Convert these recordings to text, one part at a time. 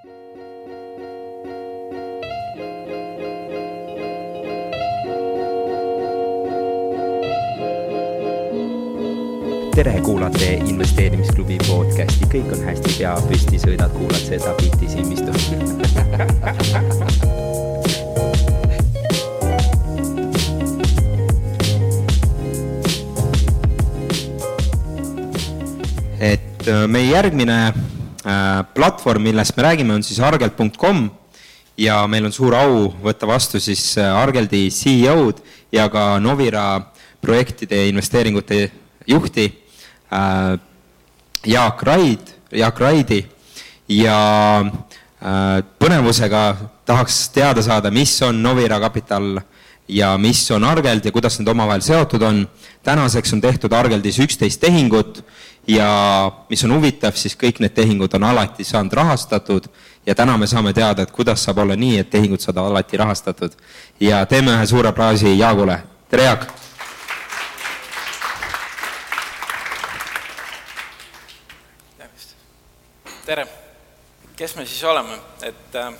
tere, kuulate investeerimisklubi podcasti, kõik on hästi, pea püsti, sõidad, kuulad seda bitti silmistu et äh, meie järgmine äh, platvorm, millest me räägime, on siis argelt.com ja meil on suur au võtta vastu siis äh, Argeldi CEO-d ja ka Novira projektide ja investeeringute juhti äh, Jaak Raid, Jaak Raidi ja äh, põnevusega tahaks teada saada, mis on Novira Capital ja mis on Argeld ja kuidas need omavahel seotud on. tänaseks on tehtud Argeldis üksteist tehingut ja mis on huvitav, siis kõik need tehingud on alati saanud rahastatud ja täna me saame teada, et kuidas saab olla nii, et tehingud saavad alati rahastatud. ja teeme ühe suure aplausi Jaagule, tere Jaak! tere, kes me siis oleme, et äh,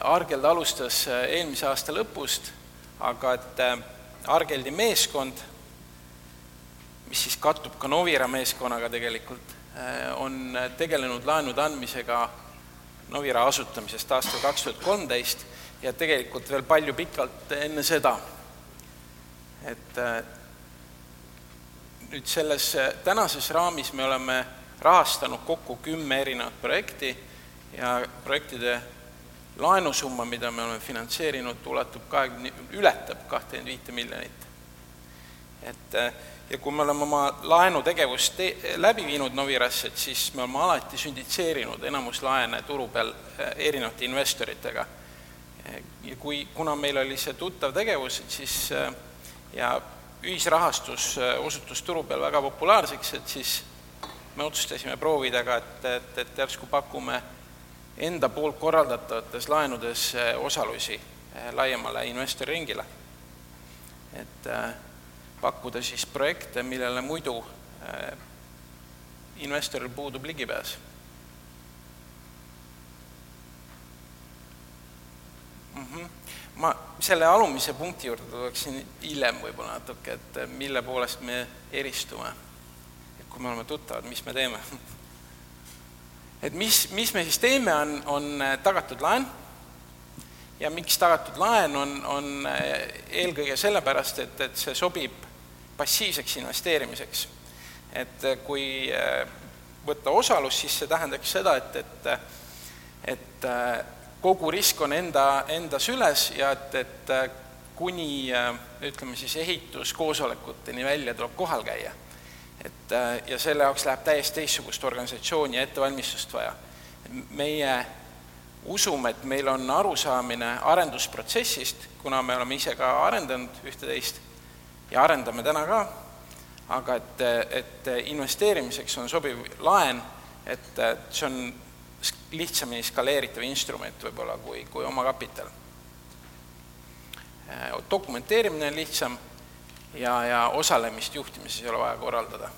Argeld alustas äh, eelmise aasta lõpust, aga et äh, Argeldi meeskond, mis siis kattub ka Novira meeskonnaga tegelikult, on tegelenud laenude andmisega Novira asutamisest aastal kaks tuhat kolmteist ja tegelikult veel palju pikalt enne seda. et nüüd selles tänases raamis me oleme rahastanud kokku kümme erinevat projekti ja projektide laenusumma, mida me oleme finantseerinud, ulatub kahekümne, ületab kahtekümmend viite miljonit. et ja kui me oleme oma laenutegevust te-, läbi viinud Novirasse, et siis me oleme alati sünditseerinud enamus laene turu peal eh, erinevate investoritega. ja kui, kuna meil oli see tuttav tegevus, et siis eh, ja ühisrahastus eh, osutus turu peal väga populaarseks, et siis me otsustasime proovida ka, et, et, et järsku pakume enda poolt korraldatavates laenudes osalusi laiemale investoriringile. et äh, pakkuda siis projekte, millele muidu äh, investoril puudub ligipääs mm. -hmm. ma selle alumise punkti juurde tuleksin hiljem võib-olla natuke, et mille poolest me eristume kui me oleme tuttavad, mis me teeme. et mis, mis me siis teeme, on, on äh, tagatud laen ja miks tagatud laen, on, on äh, eelkõige sellepärast, et, et see sobib passiivseks investeerimiseks. et äh, kui võtta osalus, siis see tähendaks seda, et, et et kogu risk on enda, enda süles ja et, et kuni ütleme siis ehituskoosolekuteni välja tuleb kohal käia et ja selle jaoks läheb täiesti teistsugust organisatsiooni ja ettevalmistust vaja. meie usume, et meil on arusaamine arendusprotsessist, kuna me oleme ise ka arendanud ühte-teist ja arendame täna ka, aga et, et investeerimiseks on sobiv laen, et see on lihtsamini skaleeritav instrument võib-olla kui, kui omakapital. Äh, dokumenteerimine on lihtsam ja, ja osalemist juhtimises ei ole vaja korraldada.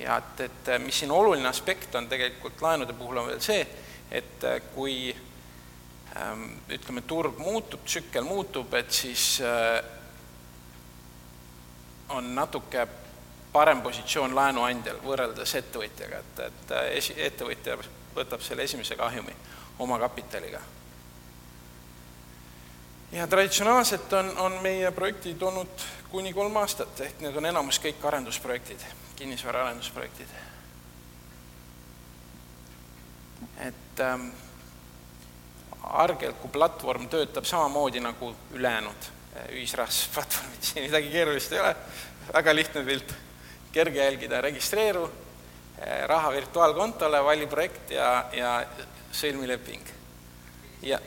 ja et, et mis siin oluline aspekt on tegelikult laenude puhul, on veel see, et kui ähm, ütleme, turg muutub, tsükkel muutub, et siis äh, on natuke parem positsioon laenuandjal võrreldes ettevõtjaga, et, et esi-, ettevõtja võtab selle esimese kahjumi oma kapitaliga ja traditsionaalselt on, on meie projektid olnud kuni kolm aastat, ehk need on enamus kõik arendusprojektid, kinnisvara arendusprojektid. et ähm, Argel kui platvorm töötab samamoodi nagu ülejäänud äh, ühisrahastusplatvormid, siin midagi keerulist ei ole, väga lihtne pilt, kerge jälgida, registreeru, äh, raha virtuaalkontole, vali projekt ja, ja sõlmi leping. ja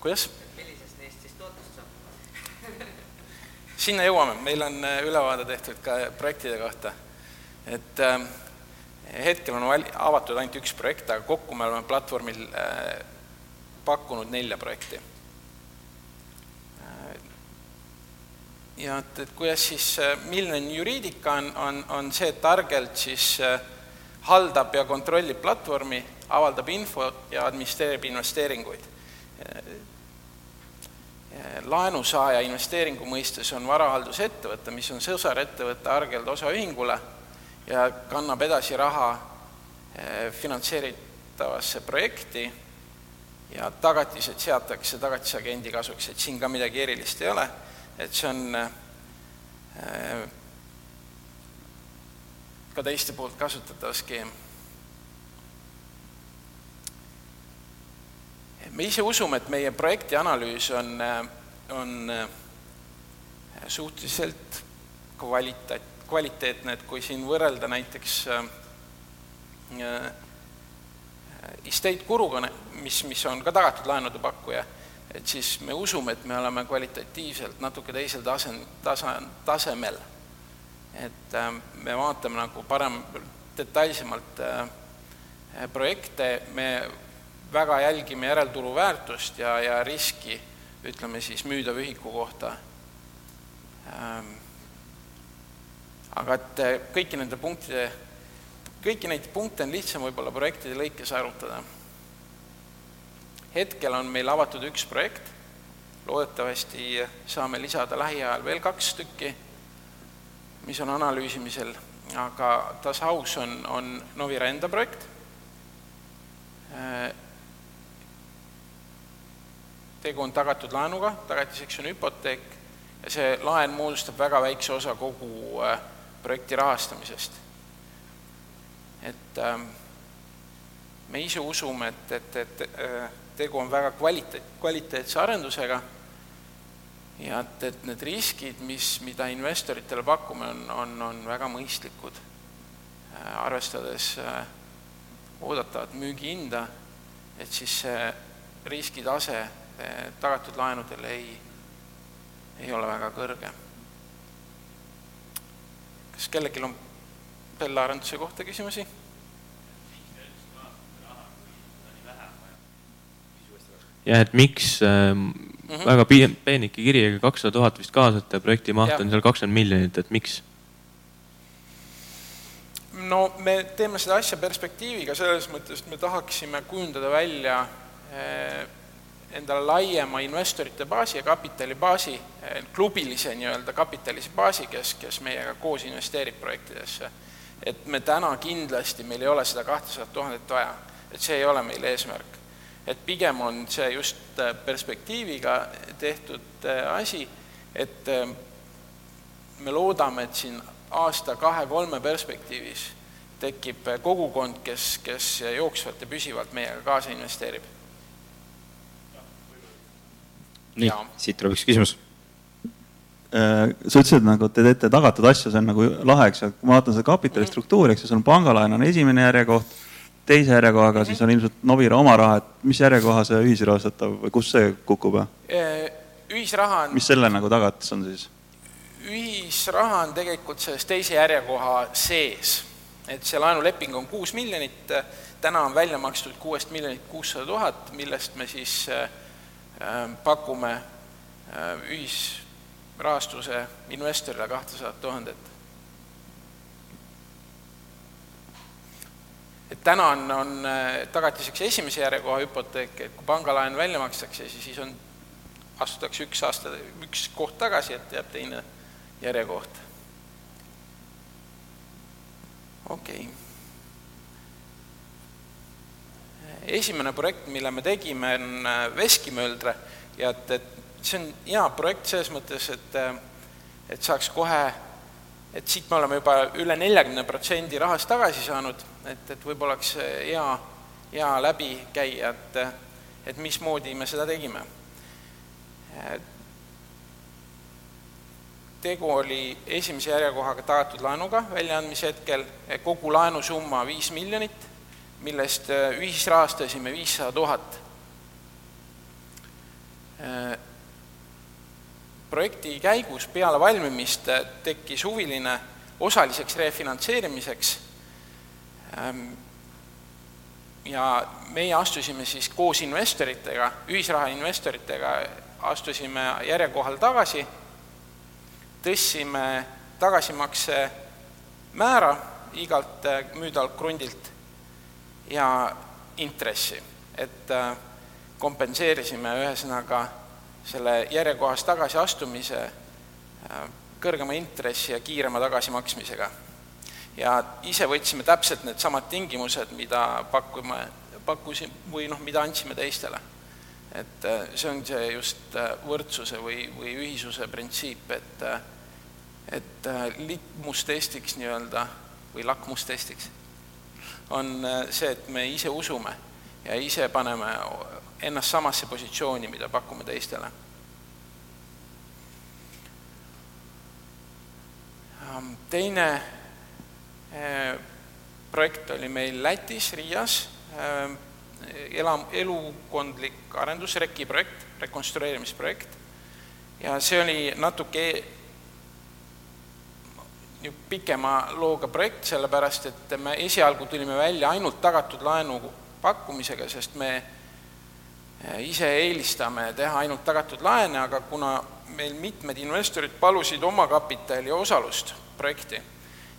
kuidas? millisest neist siis toetust saab sinna jõuame, meil on äh, ülevaade tehtud ka projektide kohta. et äh, hetkel on val-, avatud ainult üks projekt, aga kokku me oleme platvormil äh, pakkunud nelja projekti ja et, et kuidas siis, äh, milline juriidika on, on, on see, et targelt siis äh, haldab ja kontrollib platvormi, avaldab info ja administreerib investeeringuid. laenusaaja investeeringu mõistes on varahaldusettevõte, mis on sõsarettevõte Argeld osaühingule ja kannab edasi raha finantseeritavasse projekti ja tagatised seatakse tagatisagendi kasuks, et siin ka midagi erilist ei ole, et see on äh, ka teiste poolt kasutatav skeem. me ise usume, et meie projekti analüüs on, on suhteliselt kvalita-, kvaliteetne, et kui siin võrrelda näiteks äh, estate guruga, mis, mis on ka tagatud laenude pakkuja, et siis me usume, et me oleme kvalitatiivselt natuke teisel tase, tasa, tasemel et äh, me vaatame nagu parem, detailsemalt äh, projekte, me väga jälgime järelturu väärtust ja, ja riski, ütleme siis müüdava ühiku kohta. Ähm, aga et äh, kõiki nende punktide, kõiki neid punkte on lihtsam võib-olla projektide lõikes arutada. Hetkel on meil avatud üks projekt, loodetavasti saame lisada lähiajal veel kaks tükki mis on analüüsimisel, aga Das Haus on, on Novira enda projekt. tegu on tagatud laenuga, tagatiseks on hüpoteek ja see laen moodustab väga väikse osa kogu äh, projekti rahastamisest. et ähm, me ise usume, et, et, et äh, tegu on väga kvaliteet, kvaliteetse arendusega ja et, et need riskid, mis, mida investoritele pakume, on, on, on väga mõistlikud, äh, arvestades äh, oodatavat müügihinda, et siis see riskitase äh, tagatud laenudel ei, ei ole väga kõrge. kas kellelgi on selle arenduse kohta küsimusi? Jah, et miks ähm mm -hmm. väga peenike kiri, kakssada tuhat vist kaasate, projekti maht on seal kakskümmend miljonit, et miks? no me teeme seda asja perspektiiviga selles mõttes, et me tahaksime kujundada välja eh, endale laiema investorite baasi ja kapitalibaasi, eh, klubilise nii-öelda kapitalise baasi, kes, kes meiega koos investeerib projektidesse. et me täna kindlasti, meil ei ole seda kahtesadat tuhandet vaja, et see ei ole meil eesmärk et pigem on see just äh, perspektiiviga tehtud äh, asi, et äh, me loodame, et siin aasta kahe-kolme perspektiivis tekib kogukond, kes, kes jooksvalt ja püsivalt meiega kaasa investeerib. nii, siit tuleb üks küsimus sa ütlesid nagu, et te teete tagatud asju, see on nagu lahe, eks ju, kui ma vaatan seda kapitali mhm. struktuuri, eks ju, sul on pangalaen on esimene järjekoht teise järjekohaga, siis on ilmselt Novira oma raha, et mis järjekoha see ühisrahastatav või kus see kukub? ühisraha on. mis selle nagu tagatis on siis? ühisraha on tegelikult selles teise järjekoha sees, et see laenuleping on kuus miljonit, täna on välja makstud kuuest miljonit kuussada tuhat, millest me siis äh, pakume äh, ühisrahastuse investorile kahtesadat tuhandet et täna on, on äh, tagatiseks esimese järjekoha hüpoteek, et kui pangalaen välja makstakse, siis on, astutakse üks aasta, üks koht tagasi, et jääb teine järjekoht. okei okay. esimene projekt, mille me tegime, on äh, Veskimööldre ja et, et see on hea projekt selles mõttes, et äh, et saaks kohe et siit me oleme juba üle neljakümne protsendi rahast tagasi saanud, et, et võib-olla oleks hea, hea läbi käia, et, et mismoodi me seda tegime. tegu oli esimese järjekohaga tagatud laenuga väljaandmise hetkel, kogu laenusumma viis miljonit, millest ühisrahastasime viissada tuhat projekti käigus peale valmimist tekkis huviline osaliseks refinantseerimiseks ja meie astusime siis koos investoritega, ühisraha investoritega, astusime järjekohal tagasi, tõstsime tagasimakse määra igalt müüdavalt krundilt ja intressi, et kompenseerisime ühesõnaga selle järjekohas tagasiastumise kõrgema intressi ja kiirema tagasimaksmisega. Ja ise võtsime täpselt needsamad tingimused, mida pakume, pakkusin või noh, mida andsime teistele. et see on see just võrdsuse või, või ühisuse printsiip, et et litmustestiks nii-öelda või lakmustestiks on see, et me ise usume ja ise paneme ennast samasse positsiooni, mida pakume teistele teine projekt oli meil Lätis, Riias, eh, ela, elukondlik arendusreki projekt, rekonstrueerimisprojekt. Ja see oli natuke pikema looga projekt, sellepärast et me esialgu tulime välja ainult tagatud laenu pakkumisega, sest me eh, ise eelistame teha ainult tagatud laene, aga kuna meil mitmed investorid palusid omakapitali osalust projekti,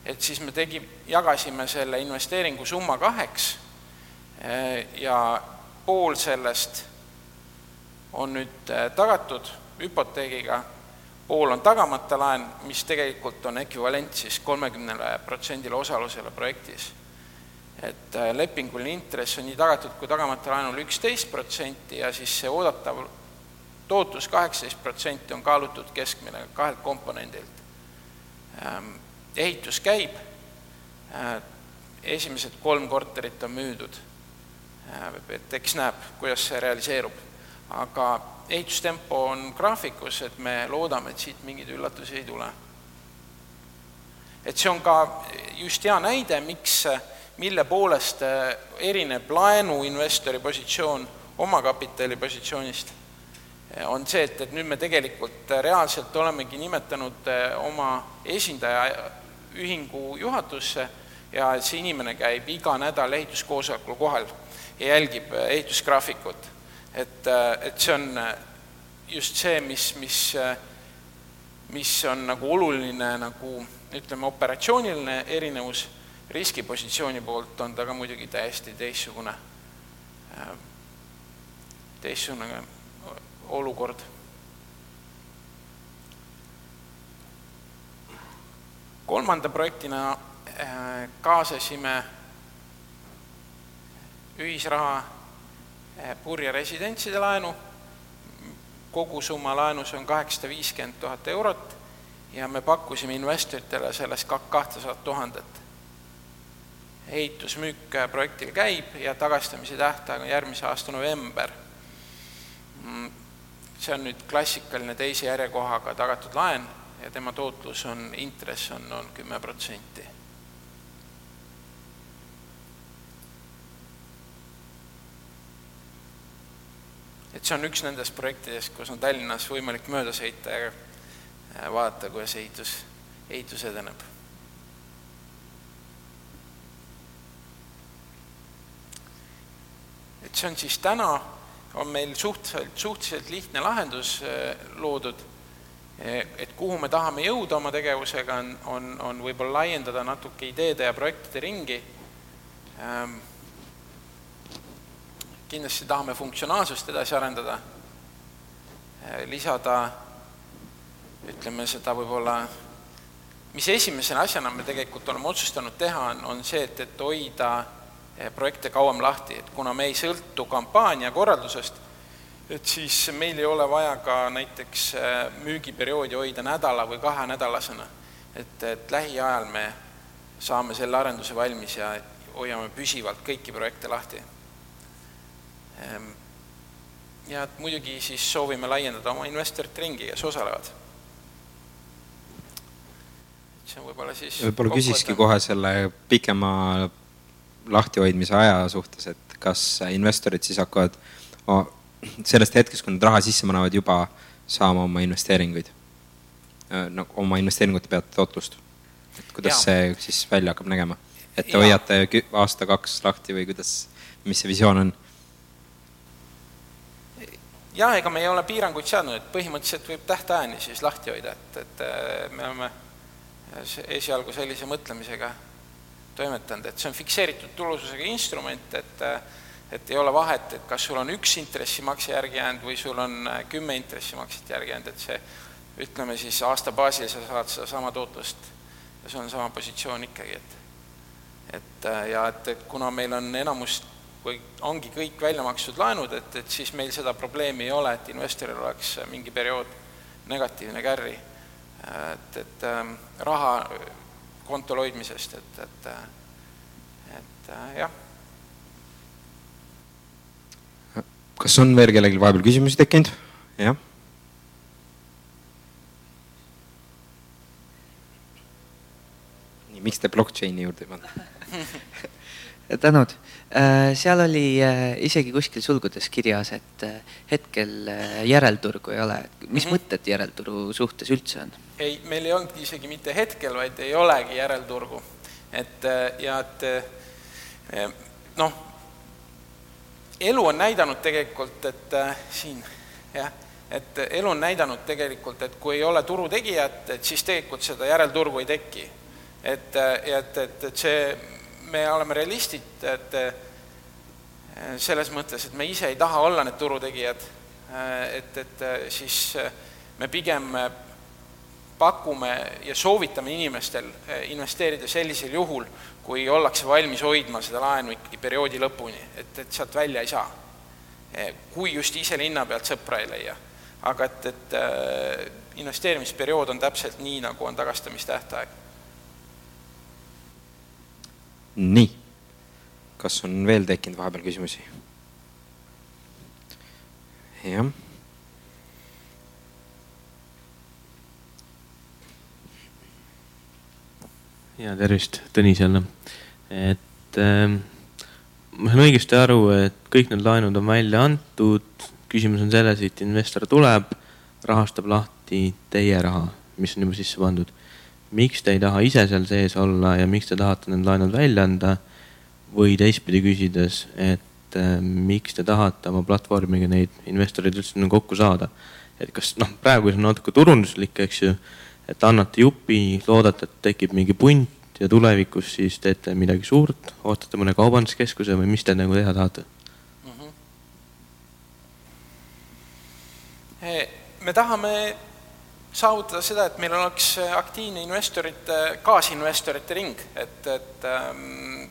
et siis me tegi, jagasime selle investeeringu summa kaheks eh, ja pool sellest on nüüd eh, tagatud hüpoteegiga, pool on tagamata laen, mis tegelikult on ekvivalent siis kolmekümnele protsendile osalusele projektis. et eh, lepinguline intress on nii tagatud kui tagamata laenul üksteist protsenti ja siis see oodatav tootlus kaheksateist protsenti on kaalutud keskmine kahelt komponendilt. Ehitus käib, äh, esimesed kolm korterit on müüdud, äh, et eks näeb, kuidas see realiseerub. aga ehitustempo on graafikus, et me loodame, et siit mingeid üllatusi ei tule. et see on ka just hea näide, miks, mille poolest äh, erineb laenuinvestori positsioon omakapitali positsioonist on see, et, et nüüd me tegelikult reaalselt olemegi nimetanud oma esindaja ühingu juhatusse ja see inimene käib iga nädal ehituskoosolekul kohal ja jälgib eh, ehitusgraafikut. et, eh, et see on just see, mis, mis, mis on nagu oluline nagu ütleme, operatsiooniline erinevus, riskipositsiooni poolt on ta ka muidugi täiesti teistsugune, teistsugune olukord. Kolmanda projektina äh, kaasasime ühisraha äh, Purje residentside laenu, kogusumma laenus on kaheksasada viiskümmend tuhat eurot ja me pakkusime investoritele sellest kahtesadat tuhandet. ehitusmüük projektil käib ja tagastamise tähtaeg on järgmise aasta november. Mm, see on nüüd klassikaline teise järjekohaga tagatud laen ja tema tootlus on, intress on, on kümme protsenti. et see on üks nendest projektidest, kus on Tallinnas võimalik mööda sõita ja vaadata, kuidas ehitus, ehitus edeneb. et see on siis täna on meil suhteliselt, suhteliselt lihtne lahendus äh, loodud, et kuhu me tahame jõuda oma tegevusega, on, on, on võib-olla laiendada natuke ideede ja projektide ringi. Ähm, kindlasti tahame funktsionaalsust edasi arendada, äh, lisada ütleme seda võib-olla, mis esimese asjana me tegelikult oleme otsustanud teha, on, on see, et, et hoida Eh, projekte kauem lahti, et kuna me ei sõltu kampaania korraldusest, et siis meil ei ole vaja ka näiteks eh, müügiperioodi hoida nädala või kahenädalasena. et, et lähiajal me saame selle arenduse valmis ja hoiame püsivalt kõiki projekte lahti. Ehm, ja et muidugi siis soovime laiendada oma investorite ringi, kes osalevad. see on võib-olla siis võib-olla küsiski kohe selle pikema lahtihoidmise aja suhtes, et kas investorid siis hakkavad sellest hetkest, kui nad raha sisse panevad, juba saama oma investeeringuid, no oma investeeringute pealt tootlust? et kuidas ja. see siis välja hakkab nägema? et te ja. hoiate aasta-kaks lahti või kuidas, mis see visioon on? jah, ega me ei ole piiranguid seadnud, et põhimõtteliselt võib tähtajani siis lahti hoida, et, et me oleme esialgu sellise mõtlemisega toimetanud, et see on fikseeritud tulususega instrument, et et ei ole vahet, et kas sul on üks intressimakse järgi jäänud või sul on kümme intressimakset järgi jäänud, et see ütleme siis aasta baasil sa saad sedasama tootlust ja sul on sama positsioon ikkagi, et et ja et, et kuna meil on enamus või ongi kõik välja makstud laenud, et, et siis meil seda probleemi ei ole, et investoril oleks mingi periood negatiivne carry, et, et ähm, raha kontol hoidmisest, et, et, et äh, jah. Kas on veel kellelgi vahepeal küsimusi tekkinud? jah nii, miks te blockchain'i juurde ei pannud tänud. Äh, seal oli äh, isegi kuskil sulgudes kirjas, et äh, hetkel järelturgu ei ole. mis mm -hmm. mõtted järelturu suhtes üldse on? ei, meil ei olnud isegi mitte hetkel, vaid ei olegi järelturgu. et ja et noh, elu on näidanud tegelikult, et siin jah, et elu on näidanud tegelikult, et kui ei ole turutegijat, et siis tegelikult seda järelturgu ei teki. et, et, et, et see me oleme realistid, et selles mõttes, et me ise ei taha olla need turutegijad, et, et siis me pigem pakume ja soovitame inimestel investeerida sellisel juhul, kui ollakse valmis hoidma seda laenu ikkagi perioodi lõpuni, et, et sealt välja ei saa. kui just ise linna pealt sõpra ei leia. aga et, et investeerimisperiood on täpselt nii, nagu on tagastamistähtaeg nii, kas on veel tekkinud vahepeal küsimusi? jah. Ja tervist, Tõnis jälle. et äh, ma saan õigesti aru, et kõik need laenud on välja antud, küsimus on selles, et investor tuleb, rahastab lahti teie raha, mis on juba sisse pandud miks te ei taha ise seal sees olla ja miks te tahate need laenud välja anda? või teistpidi küsides, et äh, miks te tahate oma platvormiga neid investoreid üldse kokku saada? et kas noh, praegu see on natuke turunduslik, eks ju, et annate jupi, loodate, et tekib mingi punt ja tulevikus siis teete midagi suurt, ootate mõne kaubanduskeskuse või mis te nagu teha tahate mm? -hmm. me tahame saavutada seda, et meil oleks aktiivne investorite, kaasinvestorite ring, et, et ähm,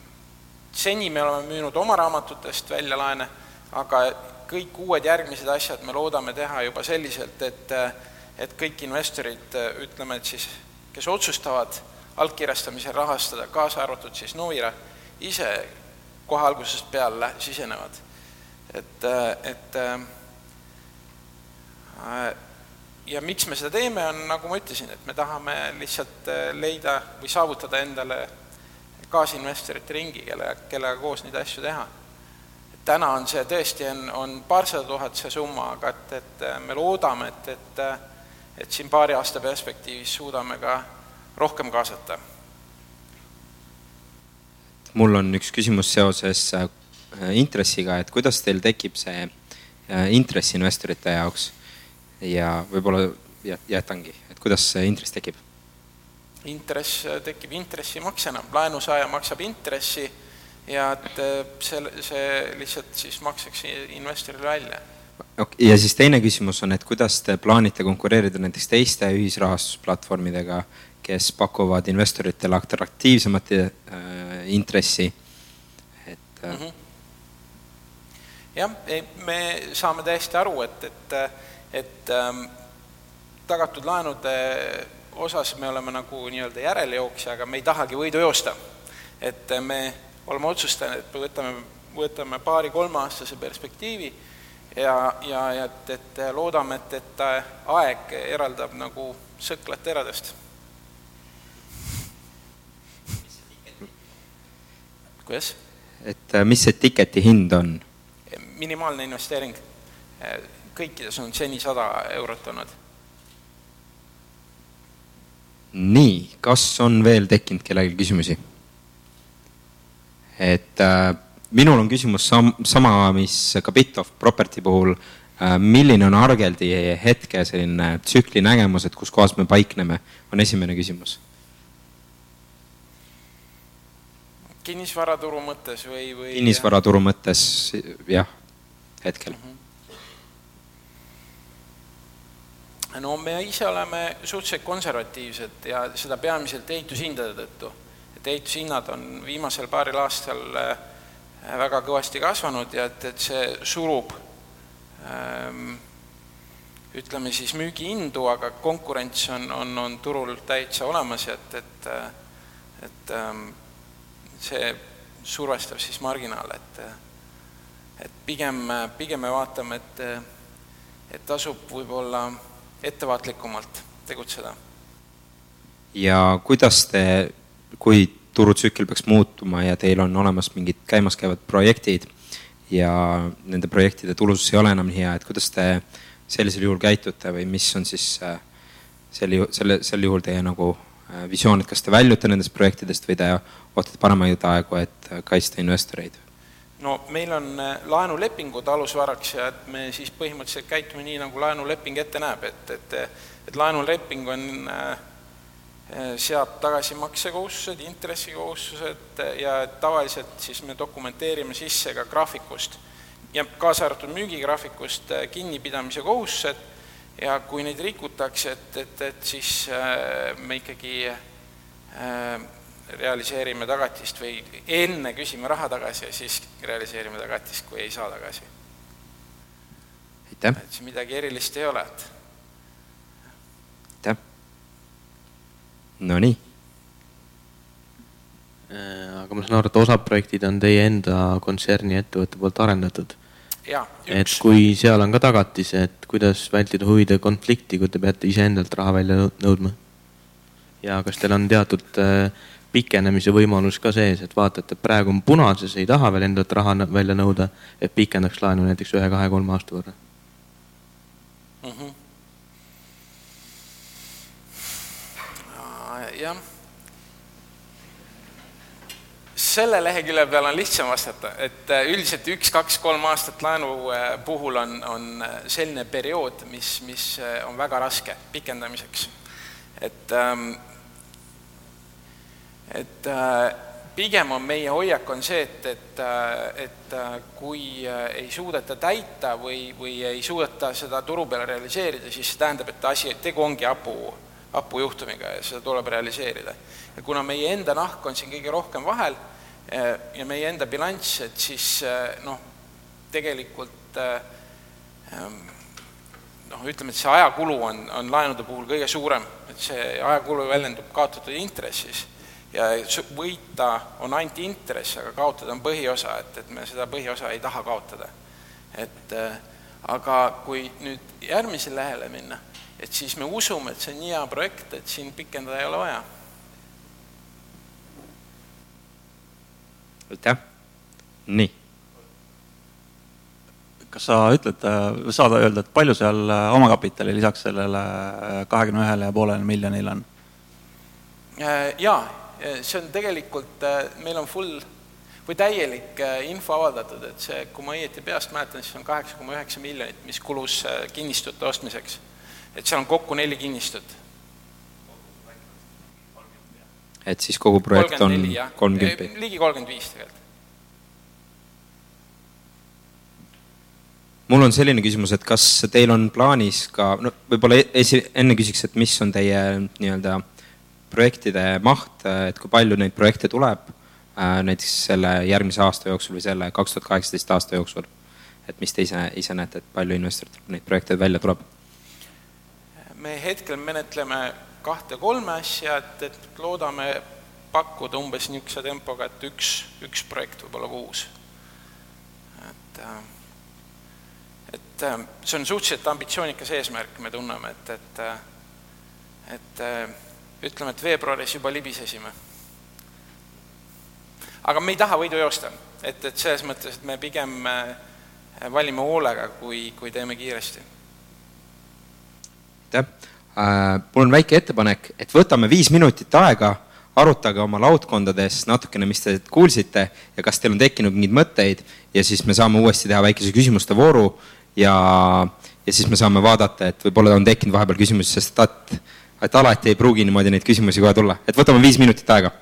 seni me oleme müünud oma raamatutest välja laene, aga kõik uued järgmised asjad me loodame teha juba selliselt, et et kõik investorid, ütleme, et siis, kes otsustavad allkirjastamisel rahastada, kaasa arvatud siis Novira, ise kohe algusest peale sisenevad. et, et äh, ja miks me seda teeme, on nagu ma ütlesin, et me tahame lihtsalt äh, leida või saavutada endale kaasinvestorite ringi, kelle, kellega koos neid asju teha. täna on see tõesti, on, on paarsada tuhat see summa, aga et, et äh, me loodame, et, et äh, et siin paari aasta perspektiivis suudame ka rohkem kaasata. mul on üks küsimus seoses intressiga, et kuidas teil tekib see intress investorite jaoks ja võib-olla jätangi, et kuidas see intress tekib? intress tekib intressimaksena, laenusaaja maksab intressi ja et äh, see, see lihtsalt siis makstakse investorile välja. Ja siis teine küsimus on, et kuidas te plaanite konkureerida näiteks teiste ühisrahastusplatvormidega, kes pakuvad investoritele atraktiivsemat äh, intressi, et äh... mm. -hmm. jah, me saame täiesti aru, et, et et ähm, tagatud laenude osas me oleme nagu nii-öelda järelejooksja, aga me ei tahagi võidu joosta. et me oleme otsustanud, et me võtame, võtame paari-kolmeaastase perspektiivi ja, ja, et, et loodame, et, et äh, aeg eraldab nagu sõklad teradest. kuidas? et äh, mis see tiketi hind on? minimaalne investeering kõikides on seni sada eurot olnud. nii, kas on veel tekkinud kellelgi küsimusi? et äh, minul on küsimus sam-, sama, mis ka Bitof Property puhul äh,. milline on Argeldi hetke selline tsükli nägemus, et kus kohas me paikneme, on esimene küsimus kinnisvaraturu mõttes või, või? kinnisvaraturu mõttes jah, hetkel mm. -hmm. no me ise oleme suhteliselt konservatiivsed ja seda peamiselt ehitushindade tõttu. et ehitushinnad on viimasel paaril aastal äh, väga kõvasti kasvanud ja et, et see surub ähm, ütleme siis müügihindu, aga konkurents on, on, on turul täitsa olemas ja et, et et ähm, see survestab siis marginaale, et et pigem, pigem me vaatame, et et tasub võib-olla ettevaatlikumalt tegutseda. ja kuidas te, kui turutsükkel peaks muutuma ja teil on olemas mingid käimaskäivad projektid ja nende projektide tulusus ei ole enam nii hea, et kuidas te sellisel juhul käitute või mis on siis äh, sel juhul, selle, sel juhul teie nagu äh, visioon, et kas te väljute nendest projektidest või te ootate paremaid aegu, et äh, kaitsta investoreid? no meil on laenulepingud alusvaraks ja et me siis põhimõtteliselt käitume nii, nagu laenuleping ette näeb, et, et et laenuleping on äh, seab tagasimaksekohustused, intressikohustused ja tavaliselt siis me dokumenteerime sisse ka graafikust ja kaasa arvatud müügigraafikust äh, kinnipidamise kohustused ja kui neid rikutakse, et, et, et siis äh, me ikkagi äh, realiseerime tagatist või enne küsime raha tagasi ja siis realiseerime tagatist, kui ei saa tagasi. et siin midagi erilist ei ole, et. Nonii aga ma saan aru, et osad projektid on teie enda kontserni ettevõtte poolt arendatud et kui seal on ka tagatis, et kuidas vältida huvide konflikti, kui te peate iseendalt raha välja nõudma? ja kas teil on teatud äh, pikenemise võimalus ka sees, et vaatate, et praegu on punases, ei taha veel endalt raha välja nõuda, et pikendaks laenu näiteks ühe-kahe-kolme aasta võrra mm? -hmm. Jah selle lehekülje peal on lihtsam vastata, et äh, üldiselt üks, kaks, kolm aastat laenu äh, puhul on, on äh, selline periood, mis, mis on väga raske pikendamiseks. et, ähm, et pigem on meie hoiak on see, et, et, et kui ei suudeta täita või, või ei suudeta seda turu peal realiseerida, siis see tähendab, et asi, tegu ongi hapu, hapujuhtumiga ja seda tuleb realiseerida. ja kuna meie enda nahk on siin kõige rohkem vahel Äh, ja meie enda bilanss, et siis äh, noh, tegelikult ähm, noh, ütleme, et see ajakulu on, on laenude puhul kõige suurem, et see ajakulu väljendub kaotatud intressis ja võita on ainult intress, aga kaotada on põhiosa, et, et me seda põhiosa ei taha kaotada. et aga kui nüüd järgmisele lehele minna, et siis me usume, et see on nii hea projekt, et siin pikendada ei ole vaja aitäh, nii. kas sa ütled, saad öelda, et palju seal äh, omakapitali lisaks sellele äh, kahekümne ühele ja poolele miljonile on? Äh, jaa, see on tegelikult, meil on full või täielik info avaldatud, et see, kui ma õieti peast mäletan, siis on kaheksa koma üheksa miljonit, mis kulus kinnistute ostmiseks. Et seal on kokku neli kinnistut et siis kogu projekt on kolmkümmend. ligi kolmkümmend viis tegelikult. mul on selline küsimus, et kas teil on plaanis ka, no võib-olla esi, enne küsiks, et mis on teie nii-öelda projektide maht, et kui palju neid projekte tuleb äh, näiteks selle järgmise aasta jooksul või selle kaks tuhat kaheksateist aasta jooksul? et mis te ise, ise näete, et palju investoritel neid projekte välja tuleb? Me hetkel menetleme kahte-kolme asja, et, et loodame pakkuda umbes niisuguse tempoga, et üks, üks projekt võib-olla kuus. et, äh, et äh, see on suhteliselt ambitsioonikas eesmärk, me tunneme, et, et, äh, et ütleme, et veebruaris juba libisesime. aga me ei taha võidu joosta, et, et selles mõttes, et me pigem valime hoolega, kui, kui teeme kiiresti. Aitäh! Äh, mul on väike ettepanek, et võtame viis minutit aega, arutage oma laudkondades natukene, mis te kuulsite ja kas teil on tekkinud mingeid mõtteid ja siis me saame uuesti teha väikese küsimuste vooru ja, ja siis me saame vaadata, et võib-olla on tekkinud vahepeal küsimusi, sest et, et alati ei pruugi niimoodi neid küsimusi kohe tulla, et võtame viis minutit aega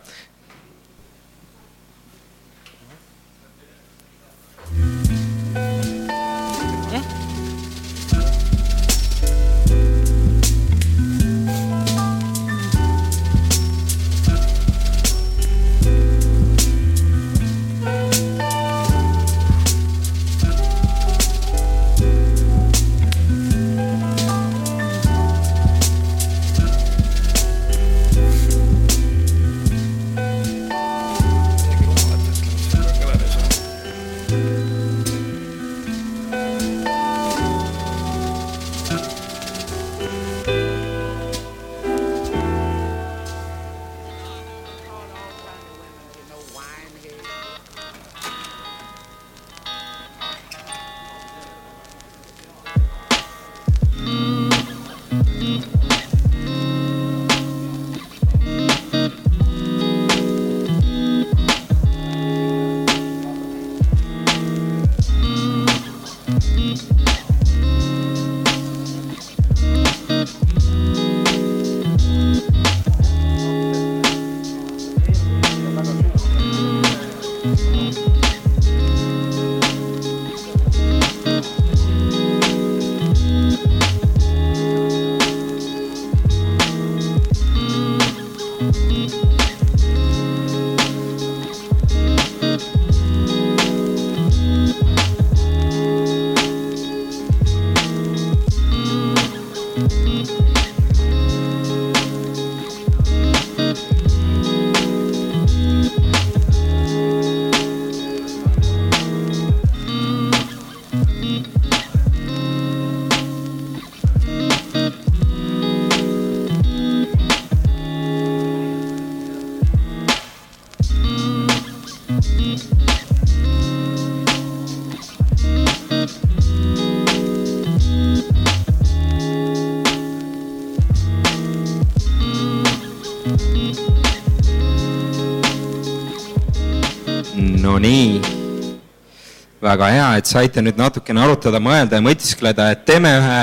väga hea, et saite nüüd natukene arutada, mõelda ja mõtiskleda, et teeme ühe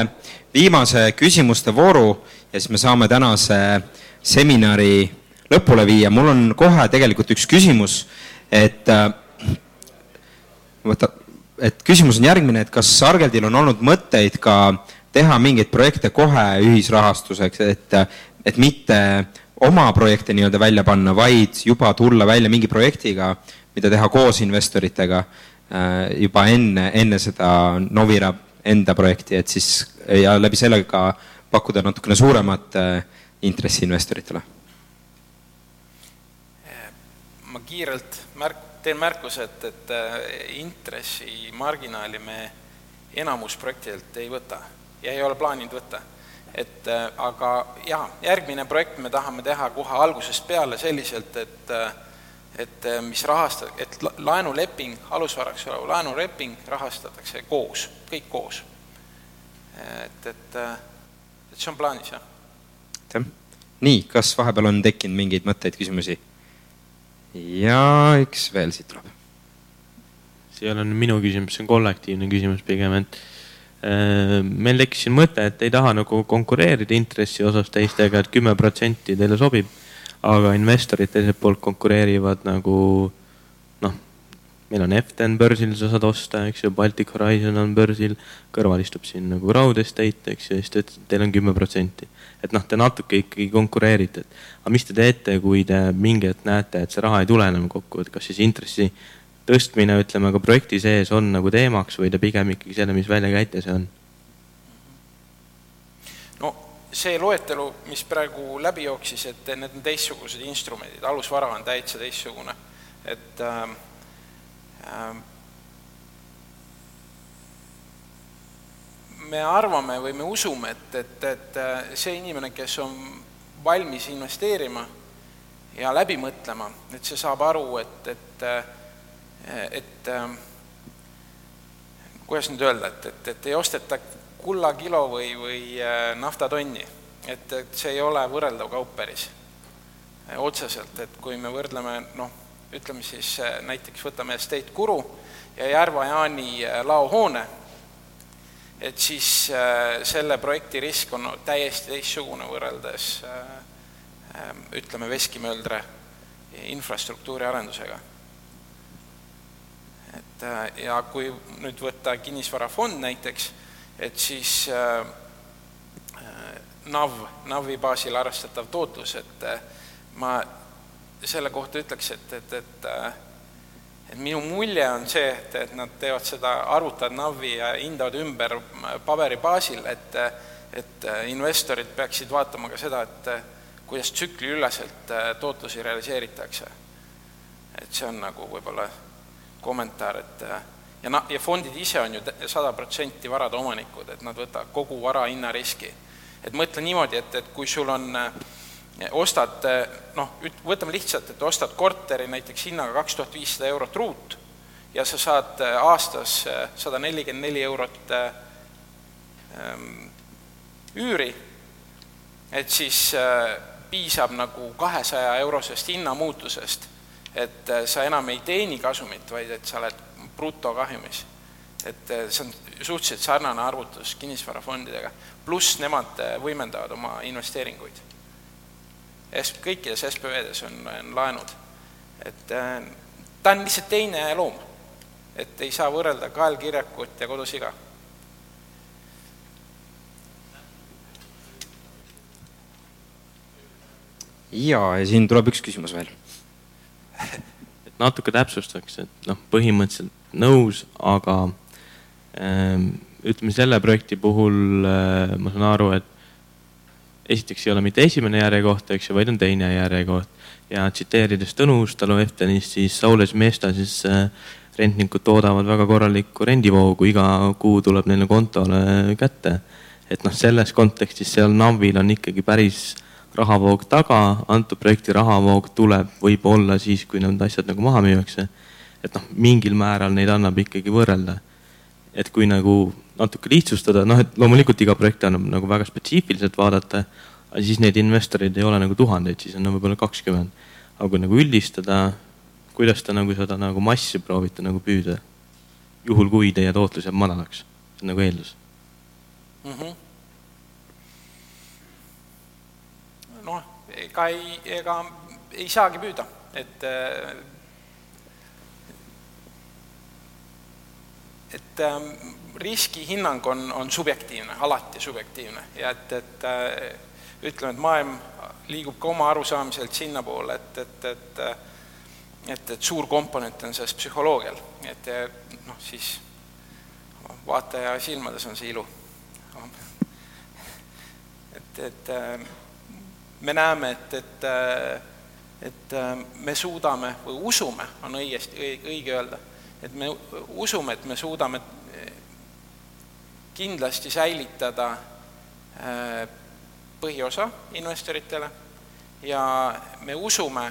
viimase küsimuste vooru ja siis me saame tänase seminari lõpule viia. mul on kohe tegelikult üks küsimus, et äh, võta, et küsimus on järgmine, et kas Argeldil on olnud mõtteid ka teha mingeid projekte kohe ühisrahastuseks, et, et mitte oma projekte nii-öelda välja panna, vaid juba tulla välja mingi projektiga, mida teha koos investoritega juba enne, enne seda Novira enda projekti, et siis ja läbi selle ka pakkuda natukene suuremat äh, intressi investoritele. ma kiirelt märk-, teen märkuse, et, et äh, intressimarginaali me enamus projektidelt ei võta ja ei ole plaaninud võtta. et aga jaa, järgmine projekt me tahame teha kohe algusest peale selliselt, et et mis rahasta-, et laenuleping, alusvaraks olev laenuleping rahastatakse koos, kõik koos. et, et, et see on plaanis, jah. aitäh. nii, kas vahepeal on tekkinud mingeid mõtteid, küsimusi? ja üks veel siit tuleb. see ei ole minu küsimus, see on kollektiivne küsimus pigem, et äh, meil tekkis siin mõte, et ei taha nagu konkureerida intressi osas teistega, et kümme protsenti teile sobib, aga investorid teiselt poolt konkureerivad nagu noh, meil on Eften börsil, sa saad osta, eks ju, Baltic Horizon on börsil, kõrval istub siin nagu Raud Estate, eks ju, siis ta ütles, et teil on kümme protsenti. et noh, te natuke ikkagi konkureerite, et aga mis te teete, kui te mingi hetk näete, et see raha ei tule enam kokku, et kas siis intressi tõstmine, ütleme ka projekti sees on nagu teemaks või te pigem ikkagi selle, mis välja käite, see on? See loetelu, mis praegu läbi jooksis, et need on teistsugused instrumendid, alusvara on täitsa teistsugune, et äh, äh, me arvame või me usume, et, et, et see inimene, kes on valmis investeerima ja läbi mõtlema, et see saab aru, et, et, et kuidas nüüd öelda, et, et, et ei osteta kullakilo või, või naftatonni, et, et see ei ole võrreldav kaup päris otseselt, et kui me võrdleme noh, ütleme siis näiteks võtame Estate Kuru ja Järva-Jaani laohoone, et siis selle projekti risk on täiesti teistsugune võrreldes ütleme, veskimööldre infrastruktuuri arendusega. et ja kui nüüd võtta kinnisvarafond näiteks, et siis NAV, NAV-i baasil arvestatav tootlus, et ma selle kohta ütleks, et, et, et et minu mulje on see, et, et nad teevad seda, arvutavad NAV-i ja hindavad ümber paberi baasil, et et investorid peaksid vaatama ka seda, et kuidas tsükliüleselt tootlusi realiseeritakse. et see on nagu võib-olla kommentaar, et ja na-, ja fondid ise on ju sada protsenti varade omanikud, et nad võtavad kogu vara hinnariski. et mõtle niimoodi, et, et kui sul on äh, ostad noh, võtame lihtsalt, et ostad korteri näiteks hinnaga kaks tuhat viissada eurot ruut ja sa saad aastas sada nelikümmend neli eurot ähm, üüri, et siis piisab nagu kahesaja eurosest hinnamuutusest, et sa enam ei teeni kasumit, vaid et sa oled brutokahjumis. et äh, see on suhteliselt sarnane arvutus kinnisvarafondidega, pluss nemad võimendavad oma investeeringuid. Kõikides SPV-des on, on laenud. et ta on lihtsalt teine loom. et ei saa võrrelda kaelkirjakut ja kodusiga ja, ja siin tuleb üks küsimus veel. et natuke täpsustaks, et noh, põhimõtteliselt nõus, aga ähm, ütleme selle projekti puhul äh, ma saan aru, et esiteks ei ole mitte esimene järjekoht, eks ju, vaid on teine järjekoht. ja tsiteerides Tõnu Ustalu Eftenist, siis Saules Meesta siis äh, rentnikud toodavad väga korralikku rendivoogu, iga kuu tuleb neile kontole kätte. et noh, selles kontekstis seal NAV-il on ikkagi päris rahavoog taga, antud projekti rahavoog tuleb võib-olla siis, kui need asjad nagu maha müüakse. Et noh, mingil määral neid annab ikkagi võrrelda. et kui nagu natuke lihtsustada, noh, et loomulikult iga projekti annab nagu väga spetsiifiliselt vaadata, siis neid investoreid ei ole nagu tuhandeid, siis on võib-olla kakskümmend. aga kui nagu üldistada, kuidas te nagu seda nagu massi proovite nagu püüda? juhul, kui teie tootlus jääb madalaks, see on nagu eeldus mm. -hmm ega ei, ega ei saagi püüda, et et ähm, riskihinnang on, on subjektiivne, alati subjektiivne ja et, et äh, ütleme, et maailm liigub ka oma arusaamiselt sinnapoole, et, et, et et, et suur komponent on selles psühholoogial, et noh, siis vaataja silmades on see ilu. et, et me näeme, et, et, et me suudame või usume, on õigesti, õige öelda, et me usume, et me suudame kindlasti säilitada äh, põhiosa investoritele ja me usume,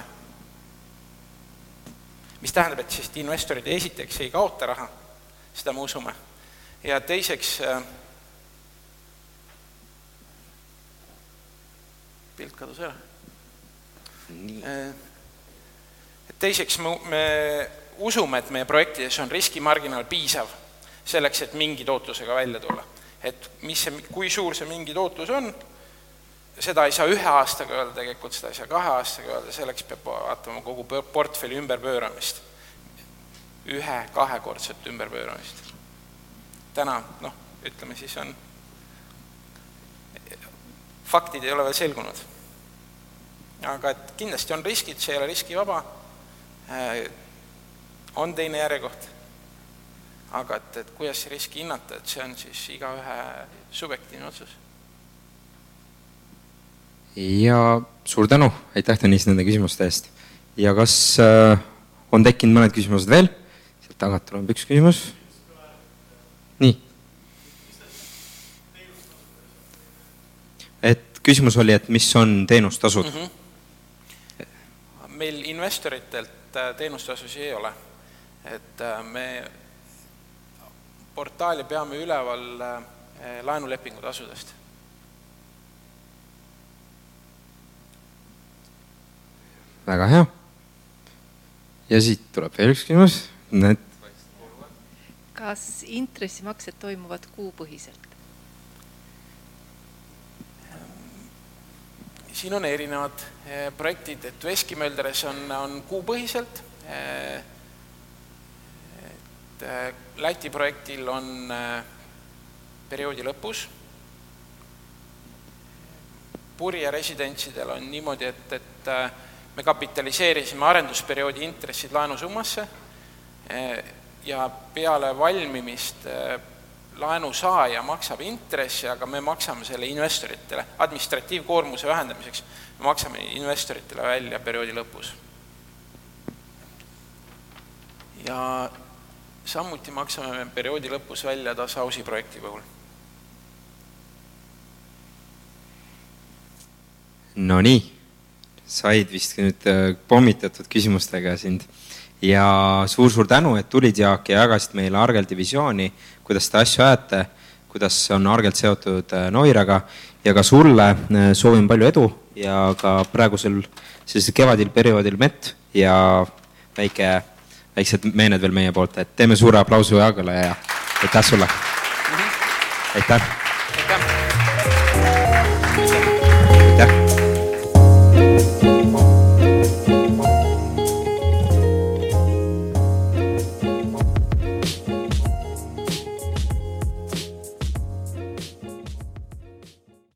mis tähendab, et siis investorid esiteks ei kaota raha, seda me usume, ja teiseks äh, pilt kadus ära. Teiseks me, me usume, et meie projektides on riskimarginaal piisav selleks, et mingi tootlusega välja tulla. et mis see, kui suur see mingi tootlus on, seda ei saa ühe aastaga öelda tegelikult, seda ei saa kahe aastaga öelda, selleks peab vaatama kogu portfelli ümberpööramist. ühe-kahekordset ümberpööramist. täna noh, ütleme siis on faktid ei ole veel selgunud. aga et kindlasti on riskid, see ei ole riskivaba, on teine järjekoht. aga et, et kuidas riski hinnata, et see on siis igaühe subjektiivne otsus. ja suur tänu, aitäh, Tõnis, nende küsimuste eest. ja kas äh, on tekkinud mõned küsimused veel? sealt tagant tuleb üks küsimus. nii küsimus oli, et mis on teenustasud mm? -hmm. meil investoritelt äh, teenustasusid ei ole, et äh, me portaali peame üleval äh, laenulepingu tasudest. väga hea. ja siit tuleb veel üks küsimus, need. kas intressimaksed toimuvad kuupõhiselt? siin on erinevad projektid, et Veskimölderes on, on kuupõhiselt, Läti projektil on perioodi lõpus, Purje residentsidel on niimoodi, et, et me kapitaliseerisime arendusperioodi intressid laenusummasse ja peale valmimist laenusaaja maksab intressi, aga me maksame selle investoritele, administratiivkoormuse vähendamiseks, me maksame investoritele välja perioodi lõpus. ja samuti maksame me perioodi lõpus välja Tasausi projekti puhul. Nonii, said vist nüüd äh, pommitatud küsimustega sind ja suur-suur tänu, et tulid, Jaak, ja jagasid meile Argeldi visiooni, kuidas te asju ajate, kuidas on Argelt seotud äh, Noiraga ja ka sulle äh, soovin palju edu ja ka praegusel sellisel kevadil perioodil mett ja väike, väiksed meened veel meie poolt, et teeme suure aplausu Jaagale ja aitäh sulle! aitäh! aitäh!